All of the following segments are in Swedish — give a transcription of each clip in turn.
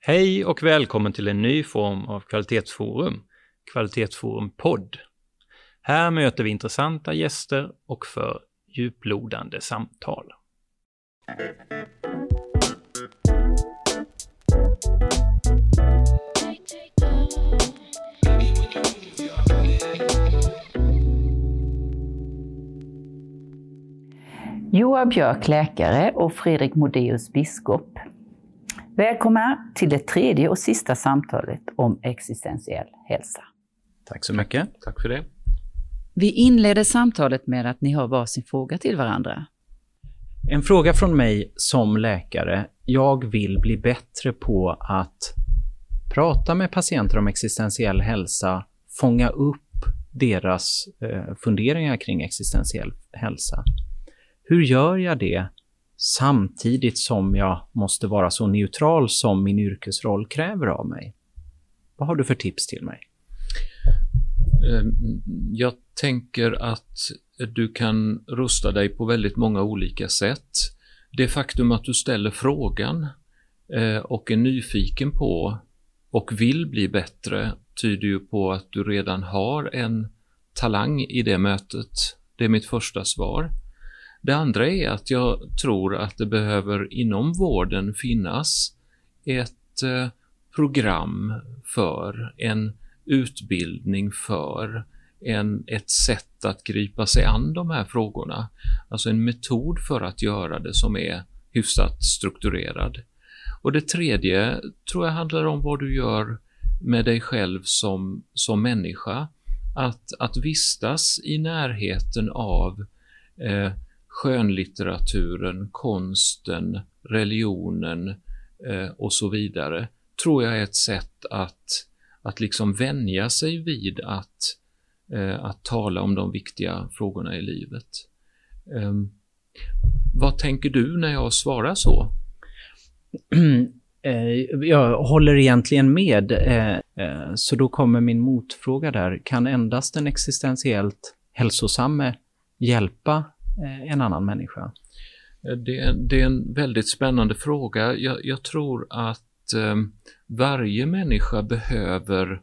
Hej och välkommen till en ny form av kvalitetsforum, Kvalitetsforum podd. Här möter vi intressanta gäster och för djuplodande samtal. Joa Björk, läkare och Fredrik Modéus, biskop. Välkomna till det tredje och sista samtalet om existentiell hälsa. Tack så mycket. Tack för det. Vi inleder samtalet med att ni har varsin fråga till varandra. En fråga från mig som läkare. Jag vill bli bättre på att prata med patienter om existentiell hälsa, fånga upp deras eh, funderingar kring existentiell hälsa. Hur gör jag det samtidigt som jag måste vara så neutral som min yrkesroll kräver av mig? Vad har du för tips till mig? Ehm, jag tänker att du kan rusta dig på väldigt många olika sätt. Det faktum att du ställer frågan eh, och är nyfiken på och vill bli bättre tyder ju på att du redan har en talang i det mötet. Det är mitt första svar. Det andra är att jag tror att det behöver inom vården finnas ett eh, program för, en utbildning för, en, ett sätt att gripa sig an de här frågorna. Alltså en metod för att göra det som är hyfsat strukturerad. Och det tredje tror jag handlar om vad du gör med dig själv som, som människa. Att, att vistas i närheten av eh, skönlitteraturen, konsten, religionen eh, och så vidare, tror jag är ett sätt att, att liksom vänja sig vid att, eh, att tala om de viktiga frågorna i livet. Eh, vad tänker du när jag svarar så? Eh, jag håller egentligen med, eh, eh, så då kommer min motfråga där. Kan endast den existentiellt hälsosamme hjälpa Eh, en annan människa? Eh, det, det är en väldigt spännande fråga. Jag, jag tror att eh, varje människa behöver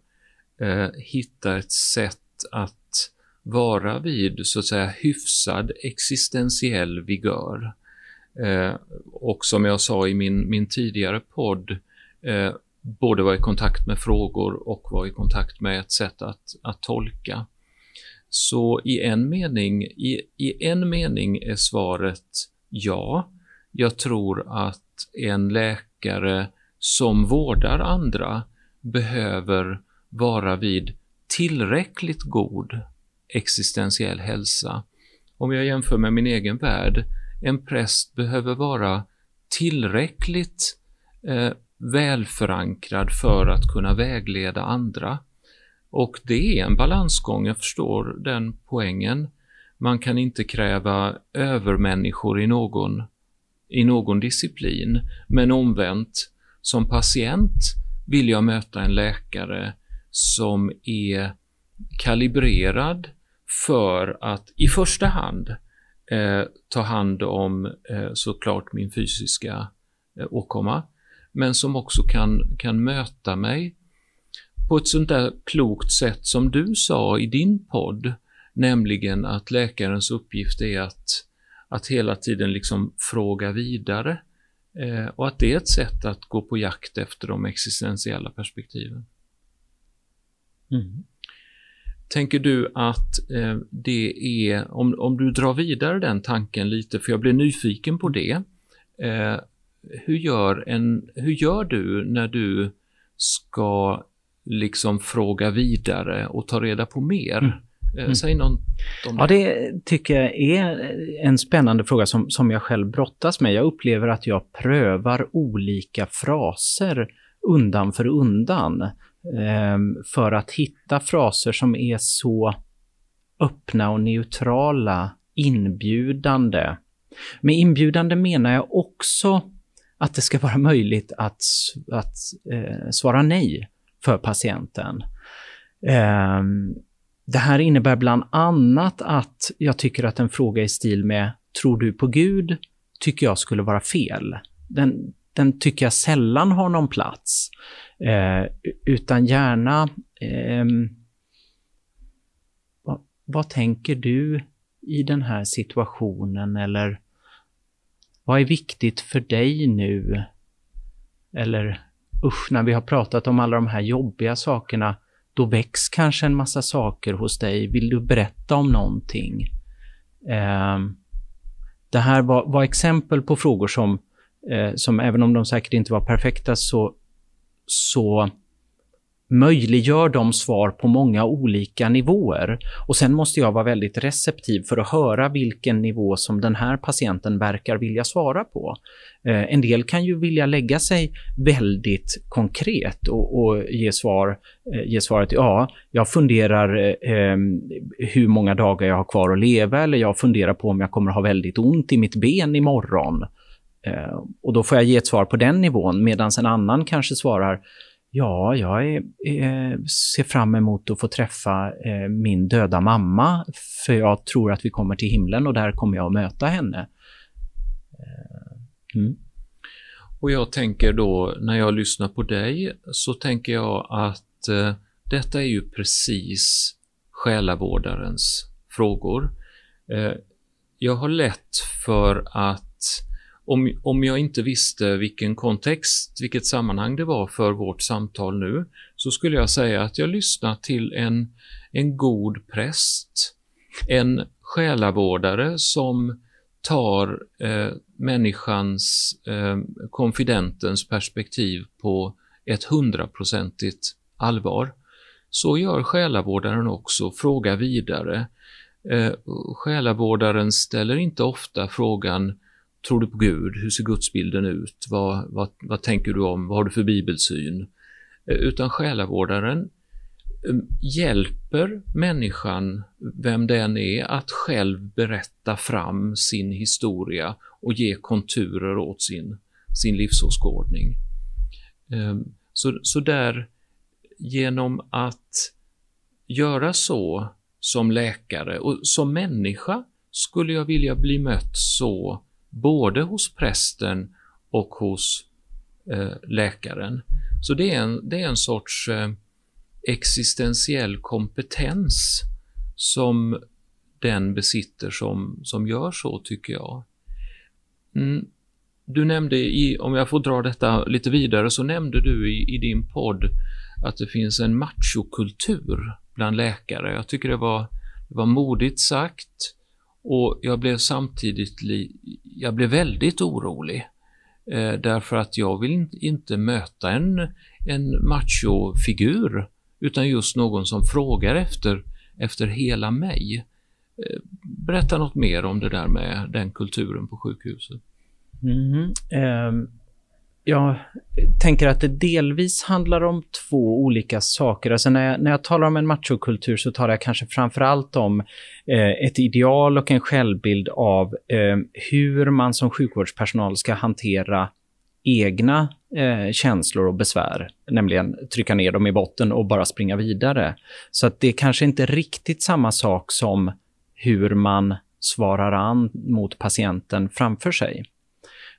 eh, hitta ett sätt att vara vid så att säga hyfsad existentiell vigör. Eh, och som jag sa i min, min tidigare podd, eh, både vara i kontakt med frågor och vara i kontakt med ett sätt att, att tolka. Så i en mening, i, i en mening är svaret ja. Jag tror att en läkare som vårdar andra behöver vara vid tillräckligt god existentiell hälsa. Om jag jämför med min egen värld, en präst behöver vara tillräckligt eh, välförankrad för att kunna vägleda andra. Och det är en balansgång, jag förstår den poängen. Man kan inte kräva övermänniskor i någon, i någon disciplin, men omvänt, som patient vill jag möta en läkare som är kalibrerad för att i första hand eh, ta hand om eh, såklart min fysiska eh, åkomma, men som också kan, kan möta mig på ett sånt där klokt sätt som du sa i din podd, nämligen att läkarens uppgift är att, att hela tiden liksom fråga vidare eh, och att det är ett sätt att gå på jakt efter de existentiella perspektiven. Mm. Tänker du att eh, det är, om, om du drar vidare den tanken lite, för jag blir nyfiken på det, eh, hur, gör en, hur gör du när du ska liksom fråga vidare och ta reda på mer? Mm. Eh, mm. Säg något om det. Ja, det tycker jag är en spännande fråga som, som jag själv brottas med. Jag upplever att jag prövar olika fraser undan för undan eh, för att hitta fraser som är så öppna och neutrala, inbjudande. Med inbjudande menar jag också att det ska vara möjligt att, att eh, svara nej för patienten. Ehm, det här innebär bland annat att jag tycker att en fråga i stil med ”Tror du på Gud?” tycker jag skulle vara fel. Den den tycker jag sällan har någon plats. Eh, utan gärna, eh, vad, vad tänker du i den här situationen eller vad är viktigt för dig nu? Eller usch, när vi har pratat om alla de här jobbiga sakerna, då väcks kanske en massa saker hos dig. Vill du berätta om någonting? Eh, det här var, var, exempel på frågor som, eh, som, även om de säkert inte var perfekta, så, så möjliggör de svar på många olika nivåer. Och sen måste jag vara väldigt receptiv för att höra vilken nivå som den här patienten verkar vilja svara på. Eh, en del kan ju vilja lägga sig väldigt konkret och, och ge, svar, eh, ge svaret ja, jag funderar eh, ehm, hur många dagar jag har kvar att leva eller jag funderar på om jag kommer ha väldigt ont i mitt ben imorgon. Eh, och då får jag ge ett svar på den nivån medan en annan kanske svarar Ja, jag är, eh, ser fram emot att få träffa eh, min döda mamma, för jag tror att vi kommer till himlen och där kommer jag att möta henne. Eh, mm. Och jag tänker då, när jag lyssnar på dig, så tänker jag att eh, detta är ju precis själavårdarens frågor. Eh, jag har lätt för att om, om jag inte visste vilken kontext, vilket sammanhang det var för vårt samtal nu, så skulle jag säga att jag lyssnar till en, en god präst, en själavårdare som tar eh, människans, eh, konfidentens perspektiv på ett hundraprocentigt allvar. Så gör själavårdaren också, fråga vidare. Eh, själavårdaren ställer inte ofta frågan Tror du på Gud? Hur ser gudsbilden ut? Vad, vad, vad tänker du om? Vad har du för bibelsyn? Eh, utan själavårdaren eh, hjälper människan, vem den är, att själv berätta fram sin historia och ge konturer åt sin, sin livsåskådning. Ehm, så, så där, genom att göra så som läkare och som människa skulle jag vilja bli mött så både hos prästen och hos eh, läkaren. Så det är en, det är en sorts eh, existentiell kompetens som den besitter som, som gör så, tycker jag. Mm. Du nämnde, i, om jag får dra detta lite vidare, så nämnde du i, i din podd att det finns en machokultur bland läkare. Jag tycker det var, det var modigt sagt och jag blev samtidigt jag blev väldigt orolig. Eh, därför att jag vill inte möta en, en machofigur, utan just någon som frågar efter, efter hela mig. Eh, berätta något mer om det där med den kulturen på sjukhuset. Mm, eh, jag tänker att det delvis handlar om två olika saker. Alltså när, jag, när jag talar om en machokultur så talar jag kanske framför allt om eh, ett ideal och en självbild av eh, hur man som sjukvårdspersonal ska hantera egna eh, känslor och besvär, nämligen trycka ner dem i botten och bara springa vidare. Så att det är kanske inte riktigt samma sak som hur man svarar an mot patienten framför sig.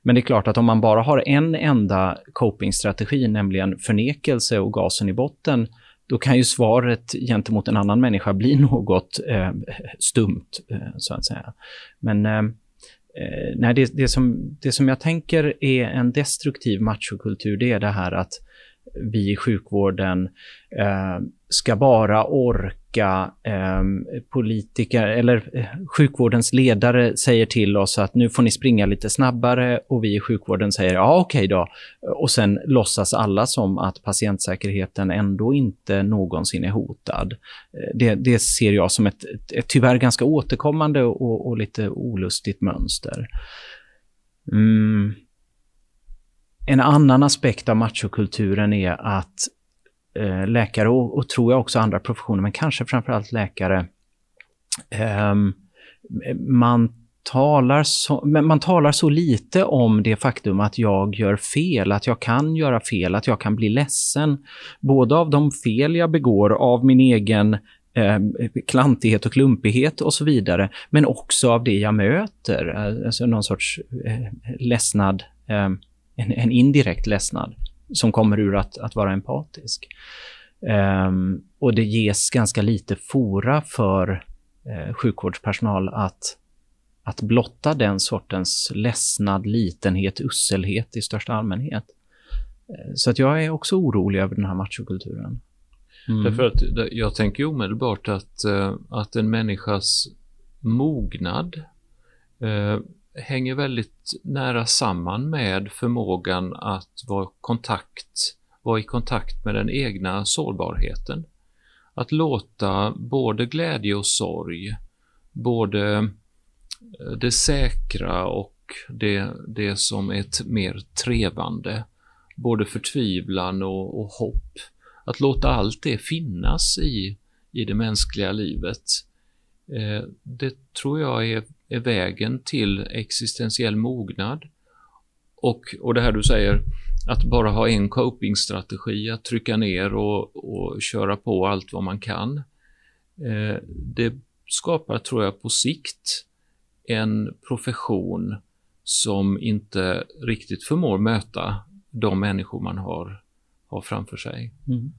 Men det är klart att om man bara har en enda copingstrategi, nämligen förnekelse och gasen i botten, då kan ju svaret gentemot en annan människa bli något eh, stumt, eh, så att säga. Men eh, eh, nej, det, det, som, det som jag tänker är en destruktiv machokultur, det är det här att vi i sjukvården eh, ska bara orka eh, politiker eller eh, sjukvårdens ledare säger till oss att nu får ni springa lite snabbare och vi i sjukvården säger ja okej okay då. Och sen låtsas alla som att patientsäkerheten ändå inte någonsin är hotad. Eh, det, det ser jag som ett, ett, ett tyvärr ganska återkommande och, och lite olustigt mönster. Mm. En annan aspekt av machokulturen är att eh, Eh, läkare och, och, tror jag också andra professioner, men kanske framförallt läkare, eh, man talar så, man talar så lite om det faktum att jag gör fel, att jag kan göra fel, att jag kan bli ledsen. Både av de fel jag begår, av min egen eh, klantighet och klumpighet och så vidare, men också av det jag möter. Eh, alltså någon sorts eh, ledsnad. Eh, en, en indirekt ledsnad som kommer ur att, att vara empatisk. Um, och det ges ganska lite fora för eh, sjukvårdspersonal att, att blotta den sortens ledsnad, litenhet, usselhet i största allmänhet. Eh, så att jag är också orolig över den här machokulturen. Mm. Därför att jag tänker omedelbart att, eh, att en människas mognad eh, hänger väldigt nära samman med förmågan att vara, kontakt, vara i kontakt med den egna sårbarheten. Att låta både glädje och sorg, både eh, det säkra och det, det som är ett mer trevande, både förtvivlan och, och hopp, att låta allt det finnas i, i det mänskliga livet. Eh, det tror jag är, är vägen till existentiell mognad. Och, och det här du säger, att bara ha en copingstrategi, att trycka ner och, och köra på allt vad man kan. Eh, det skapar, tror jag, på sikt en profession som inte riktigt förmår möta de människor man har, har framför sig. Mm.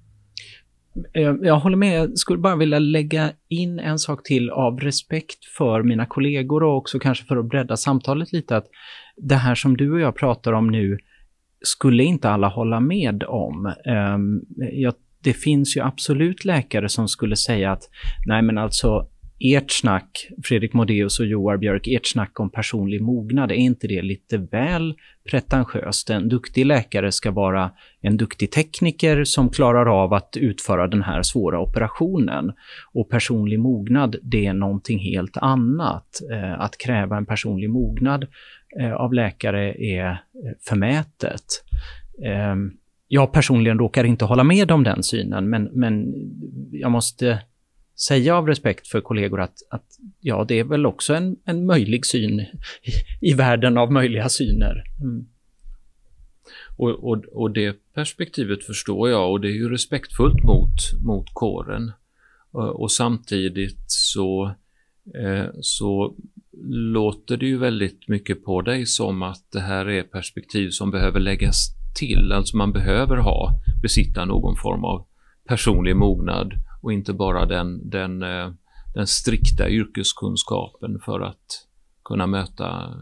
Eh, jag, håller med. Jag skulle bara vilja lägga in en sak till av respekt för mina kollegor och också kanske för att bredda samtalet lite. Att det här som du och jag pratar om nu skulle inte alla hålla med om. Ehm, jag, det finns ju absolut läkare som skulle säga att nej men alltså ert snack, Fredrik Modéus och Joar Björk, ert snack om personlig mognad, är inte det lite väl pretentiöst? En duktig läkare ska vara en duktig tekniker som klarar av att utföra den här svåra operationen. Och personlig mognad, det är någonting helt annat. Eh, att kräva en personlig mognad eh, av läkare är eh, förmätet. Jag personligen råkar inte hålla med om den synen, men, men jag måste säga av respekt för kollegor att, att ja, det är väl också en, en möjlig syn i, i världen av möjliga syner. Mm. Och, och, och, det perspektivet förstår jag och det är ju respektfullt mot, mot kåren. Och, och samtidigt så, eh, så låter det ju väldigt mycket på dig som att det här är perspektiv som behöver läggas till. Alltså man behöver ha, besitta någon form av personlig mognad och inte bara den, den, eh, den strikta yrkeskunskapen för att kunna möta,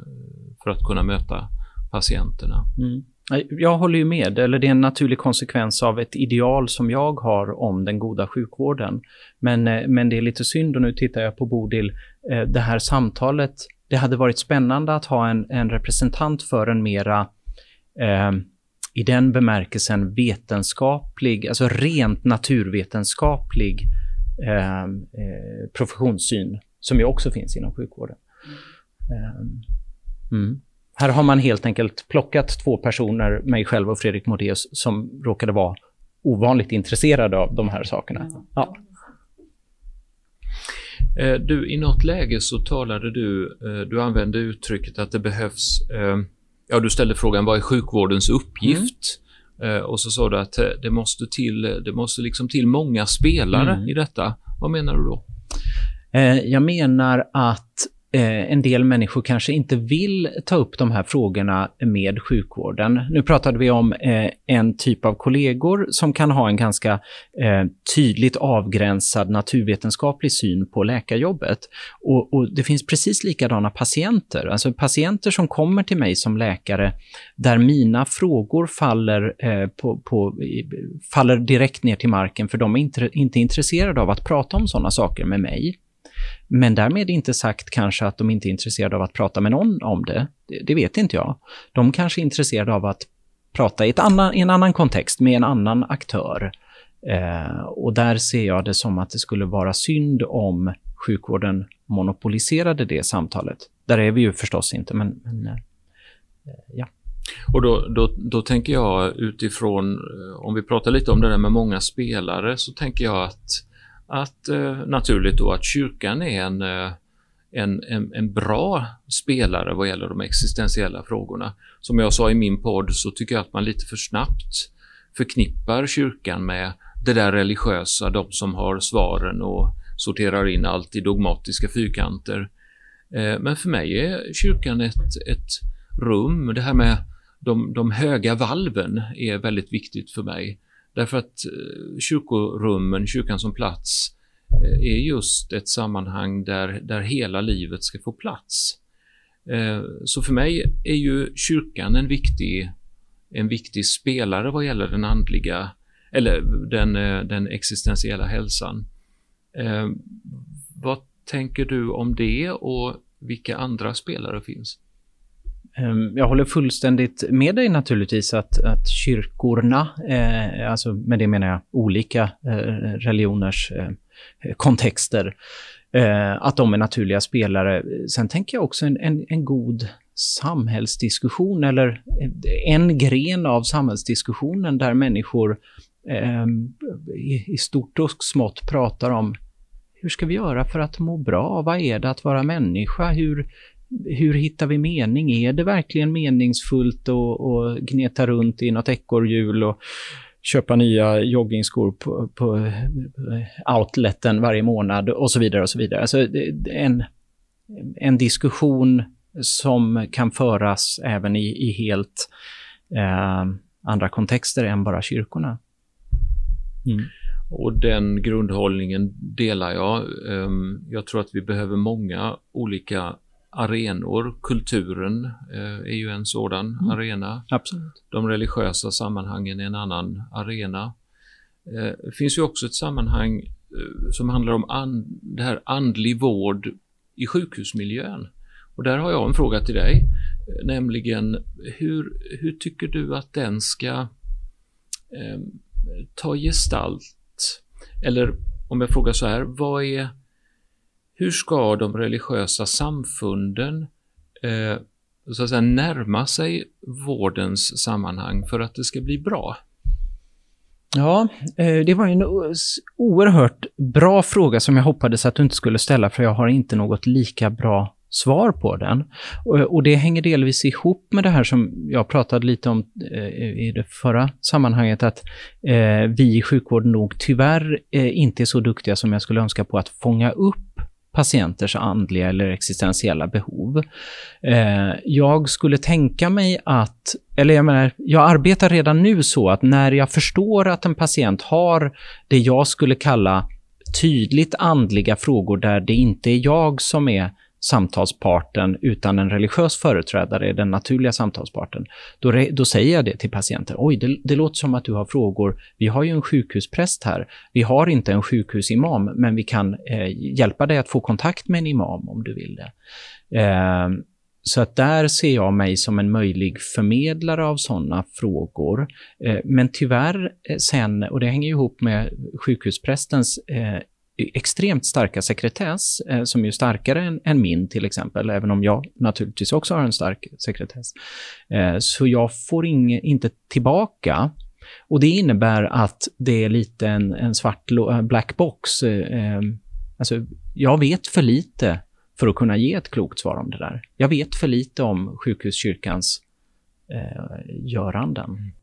för att kunna möta patienterna. Mm. Jag håller ju med, eller det är en naturlig konsekvens av ett ideal som jag har om den goda sjukvården. Men, eh, men det är lite synd, och nu tittar jag på Bodil, eh, det här samtalet, det hade varit spännande att ha en, en representant för en mera eh, i den bemärkelsen vetenskaplig, alltså rent naturvetenskaplig eh, eh, professionssyn, som ju också finns inom sjukvården. Mm. Mm. Här har man helt enkelt plockat två personer, mig själv och Fredrik Modéus, som råkade vara ovanligt intresserade av de här sakerna. Ja. Eh, du, i något läge så talade du, eh, du använde uttrycket att det behövs Ja, du ställde frågan vad är sjukvårdens uppgift? Mm. Eh, och så sa du att eh, det måste till, det måste liksom till många spelare mm. i detta. Vad menar du då? Eh, jag menar att Eh, Eh, en del människor kanske inte vill ta upp de här frågorna med sjukvården. Nu pratade vi om eh, en typ av kollegor som kan ha en ganska eh, tydligt avgränsad naturvetenskaplig syn på läkarjobbet. Och, och, det finns precis likadana patienter, alltså patienter som kommer till mig som läkare där mina frågor faller, på, på, faller direkt ner till marken för de är inte, inte intresserade av att prata om sådana saker med mig. Men därmed inte sagt kanske att de inte är intresserade av att prata med någon om det. Det, det vet inte jag. De kanske är intresserade av att prata i, ett annan, i en annan kontext med en annan aktör. Eh, och där ser jag det som att det skulle vara synd om sjukvården monopoliserade det samtalet. Där är vi ju förstås inte, men, men eh, eh ja. Och då, då, då tänker jag utifrån, eh, om vi pratar lite om det där med många spelare, så tänker jag att att eh, naturligt då att kyrkan är en, eh, en, en, en, bra spelare vad gäller de existentiella frågorna. Som jag sa i min podd så tycker jag att man lite för snabbt förknippar kyrkan med det där religiösa, de som har svaren och sorterar in allt i dogmatiska fyrkanter. Eh, men för mig är kyrkan ett, ett rum, det här med de, de höga valven är väldigt viktigt för mig. Därför att eh, kyrkorummen, kyrkan som plats, eh, är just ett sammanhang där, där hela livet ska få plats. Eh, så för mig är ju kyrkan en viktig, en viktig spelare vad gäller den andliga, eller den, eh, den existentiella hälsan. Eh, vad tänker du om det och vilka andra spelare finns? Ehm, jag håller fullständigt med dig naturligtvis att, att kyrkorna, eh, alltså med det menar jag olika eh, religioners eh, kontexter, eh, att de är naturliga spelare. Sen tänker jag också en, en, en god samhällsdiskussion eller en gren av samhällsdiskussionen där människor eh, i, i stort och smått pratar om hur ska vi göra för att må bra? Vad är det att vara människa? Hur, hur hittar vi mening? Är det verkligen meningsfullt att, gneta runt i något ekorrhjul och köpa nya joggingskor på, på eh, outleten varje månad och så vidare och så vidare. Alltså en, en diskussion som kan föras även i, i helt eh, andra kontexter än bara kyrkorna. Mm. Och den grundhållningen delar jag. Ehm, jag tror att vi behöver många olika arenor. Kulturen eh, är ju en sådan mm. arena. Absolut. De religiösa sammanhangen är en annan arena. Eh, det finns ju också ett sammanhang eh, som handlar om and, det här andlig vård i sjukhusmiljön. Och där har jag en fråga till dig, nämligen hur, hur tycker du att den ska eh, ta gestalt? Eller om jag frågar så här, vad är hur ska de religiösa samfunden eh, så att säga, närma sig vårdens sammanhang för att det ska bli bra? Ja, eh, det var en oerhört bra fråga som jag hoppades att du inte skulle ställa, för jag har inte något lika bra svar på den. Och det hänger delvis ihop med det här som jag pratade lite om eh, i det förra sammanhanget, att eh, vi i sjukvården nog tyvärr inte är så duktiga som jag skulle önska på att fånga upp patienters andliga eller existentiella behov. Eh, jag skulle tänka mig att, eller jag menar, jag arbetar redan nu så att när jag förstår att en patient har det jag skulle kalla tydligt andliga frågor där det inte är jag som är samtalsparten utan en religiös företrädare är den naturliga samtalsparten, då, då säger jag det till patienten. Oj, det, det, låter som att du har frågor. Vi har ju en sjukhuspräst här. Vi har inte en sjukhusimam, men vi kan eh, hjälpa dig att få kontakt med en imam om du vill det. Eh, så att där ser jag mig som en möjlig förmedlare av sådana frågor. Eh, men tyvärr eh, sen, och det hänger ihop med sjukhusprästens eh, extremt starka sekretess, eh, som är starkare än, än, min till exempel, även om jag naturligtvis också har en stark sekretess. Eh, så jag får ing, inte tillbaka. Och det innebär att det är lite en, en svart eh, black box. Eh, eh, alltså, jag vet för lite för att kunna ge ett klokt svar om det där. Jag vet för lite om sjukhuskyrkans eh, göranden.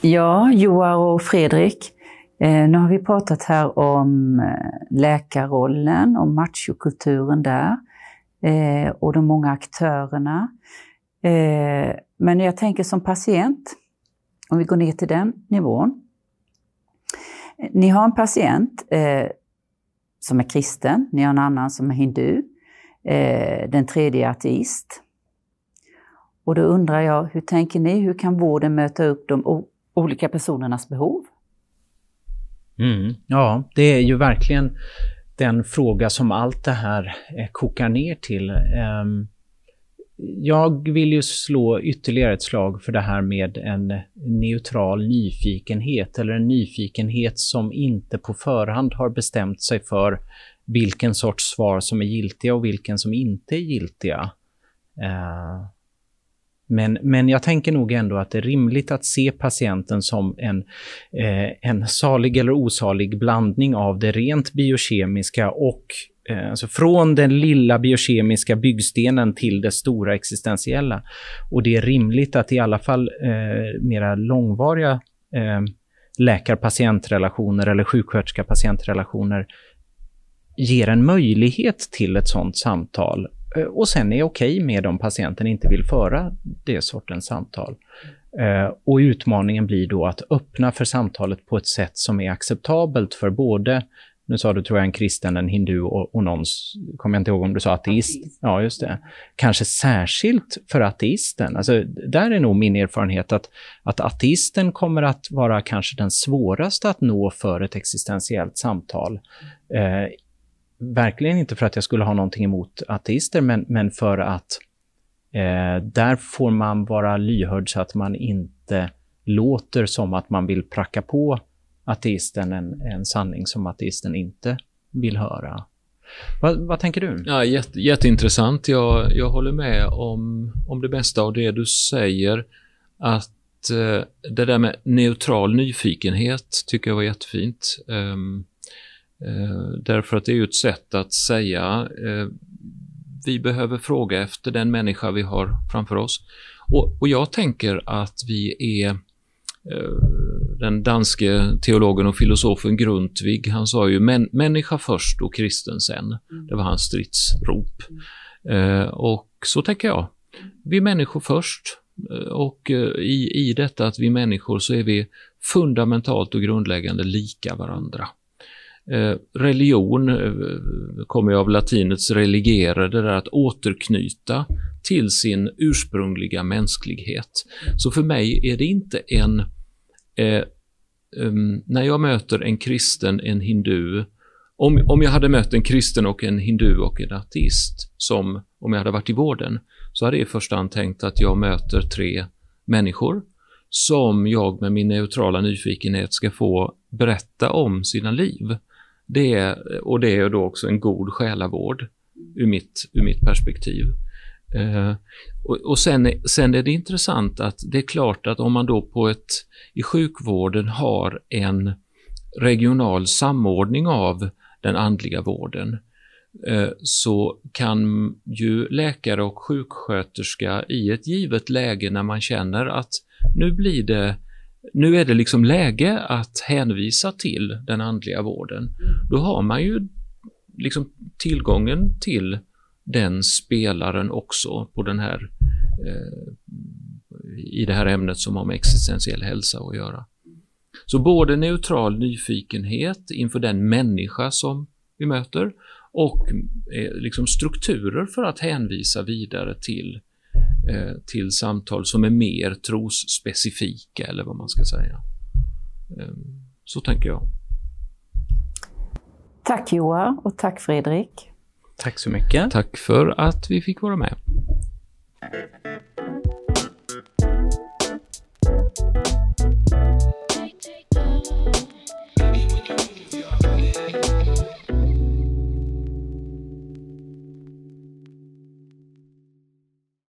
Ja, Joar och Fredrik. Eh, nu har vi pratat här om eh, läkarrollen, om machokulturen där eh, och de många aktörerna. Men jag tänker som patient, om vi går ner till den nivån. Ni har en patient som är kristen, ni har en annan som är hindu, den tredje är ateist. Och då undrar jag, hur tänker ni? Hur kan vården möta upp de olika personernas behov? Mm. Ja, det är ju verkligen den fråga som allt det här eh, kokar ner till. Ehm, jag vill ju slå ytterligare ett slag för det här med en neutral nyfikenhet eller en nyfikenhet som inte på förhand har bestämt sig för vilken sorts svar som är giltiga och vilken som inte är giltiga. Ehm, men, men jag tänker nog ändå att det är rimligt att se patienten som en, eh, en salig eller osalig blandning av det rent biokemiska och eh, alltså från den lilla biokemiska byggstenen till det stora existentiella. Och det är rimligt att i alla fall eh, mera långvariga eh, läkar-patientrelationer eller sjuksköterska-patientrelationer ger en möjlighet till ett sådant samtal och sen är okej med om patienten inte vill föra det sortens samtal. Eh, och utmaningen blir då att öppna för samtalet på ett sätt som är acceptabelt för både nu sa du, tror jag, en kristen, en hindu och, och någon, kommer jag inte ihåg om du sa ateist. ateist. Ja, just det. Kanske särskilt för ateisten. Alltså, där är nog min erfarenhet att, att ateisten kommer att vara kanske den svåraste att nå för ett existentiellt samtal. Eh, verkligen inte för att jag skulle ha någonting emot ateister, men, men för att eh, där får man vara lyhörd så att man inte låter som att man vill pracka på ateisten en, en sanning som ateisten inte vill höra. Vad, vad tänker du? Ja, jätte, jätteintressant. Jag, jag håller med om, om det mesta av det du säger. Att eh, det där med neutral nyfikenhet tycker jag var jättefint. Um, eh, därför att det är ju ett sätt att säga eh, vi behöver fråga efter den människa vi har framför oss. Och, och jag tänker att vi är Eh, den danske teologen och filosofen Grundtvig, han sa ju män, människa först och kristen sen. Mm. Det var hans stridsrop. Mm. och så tänker jag. Vi är människor först eh, och i, i detta att vi är människor så är vi fundamentalt och grundläggande lika varandra. Eh, religion eh, kommer ju av latinets religere, det där att återknyta till sin ursprungliga mänsklighet. Så för mig är det inte en... Eh, um, när jag möter en kristen, en hindu, om, om jag hade mött en kristen och en hindu och en ateist, som om jag hade varit i vården, så hade jag i första hand tänkt att jag möter tre människor som jag med min neutrala nyfikenhet ska få berätta om sina liv. Det är, och det är då också en god själavård ur mitt, ur mitt perspektiv. Eh, och, och sen, sen är det intressant att det är klart att om man då på ett, i sjukvården har en regional samordning av den andliga vården, eh, så kan ju läkare och sjuksköterska i ett givet läge när man känner att nu blir det nu är det liksom läge att hänvisa till den andliga vården. Då har man ju liksom tillgången till den spelaren också på den här, eh, i det här ämnet som har med existentiell hälsa att göra. Så både neutral nyfikenhet inför den människa som vi möter och eh, liksom strukturer för att hänvisa vidare till, till samtal som är mer trosspecifika eller vad man ska säga. Eh, så tänker jag. Tack Joa och tack Fredrik. Tack så mycket. Tack för att vi fick vara med.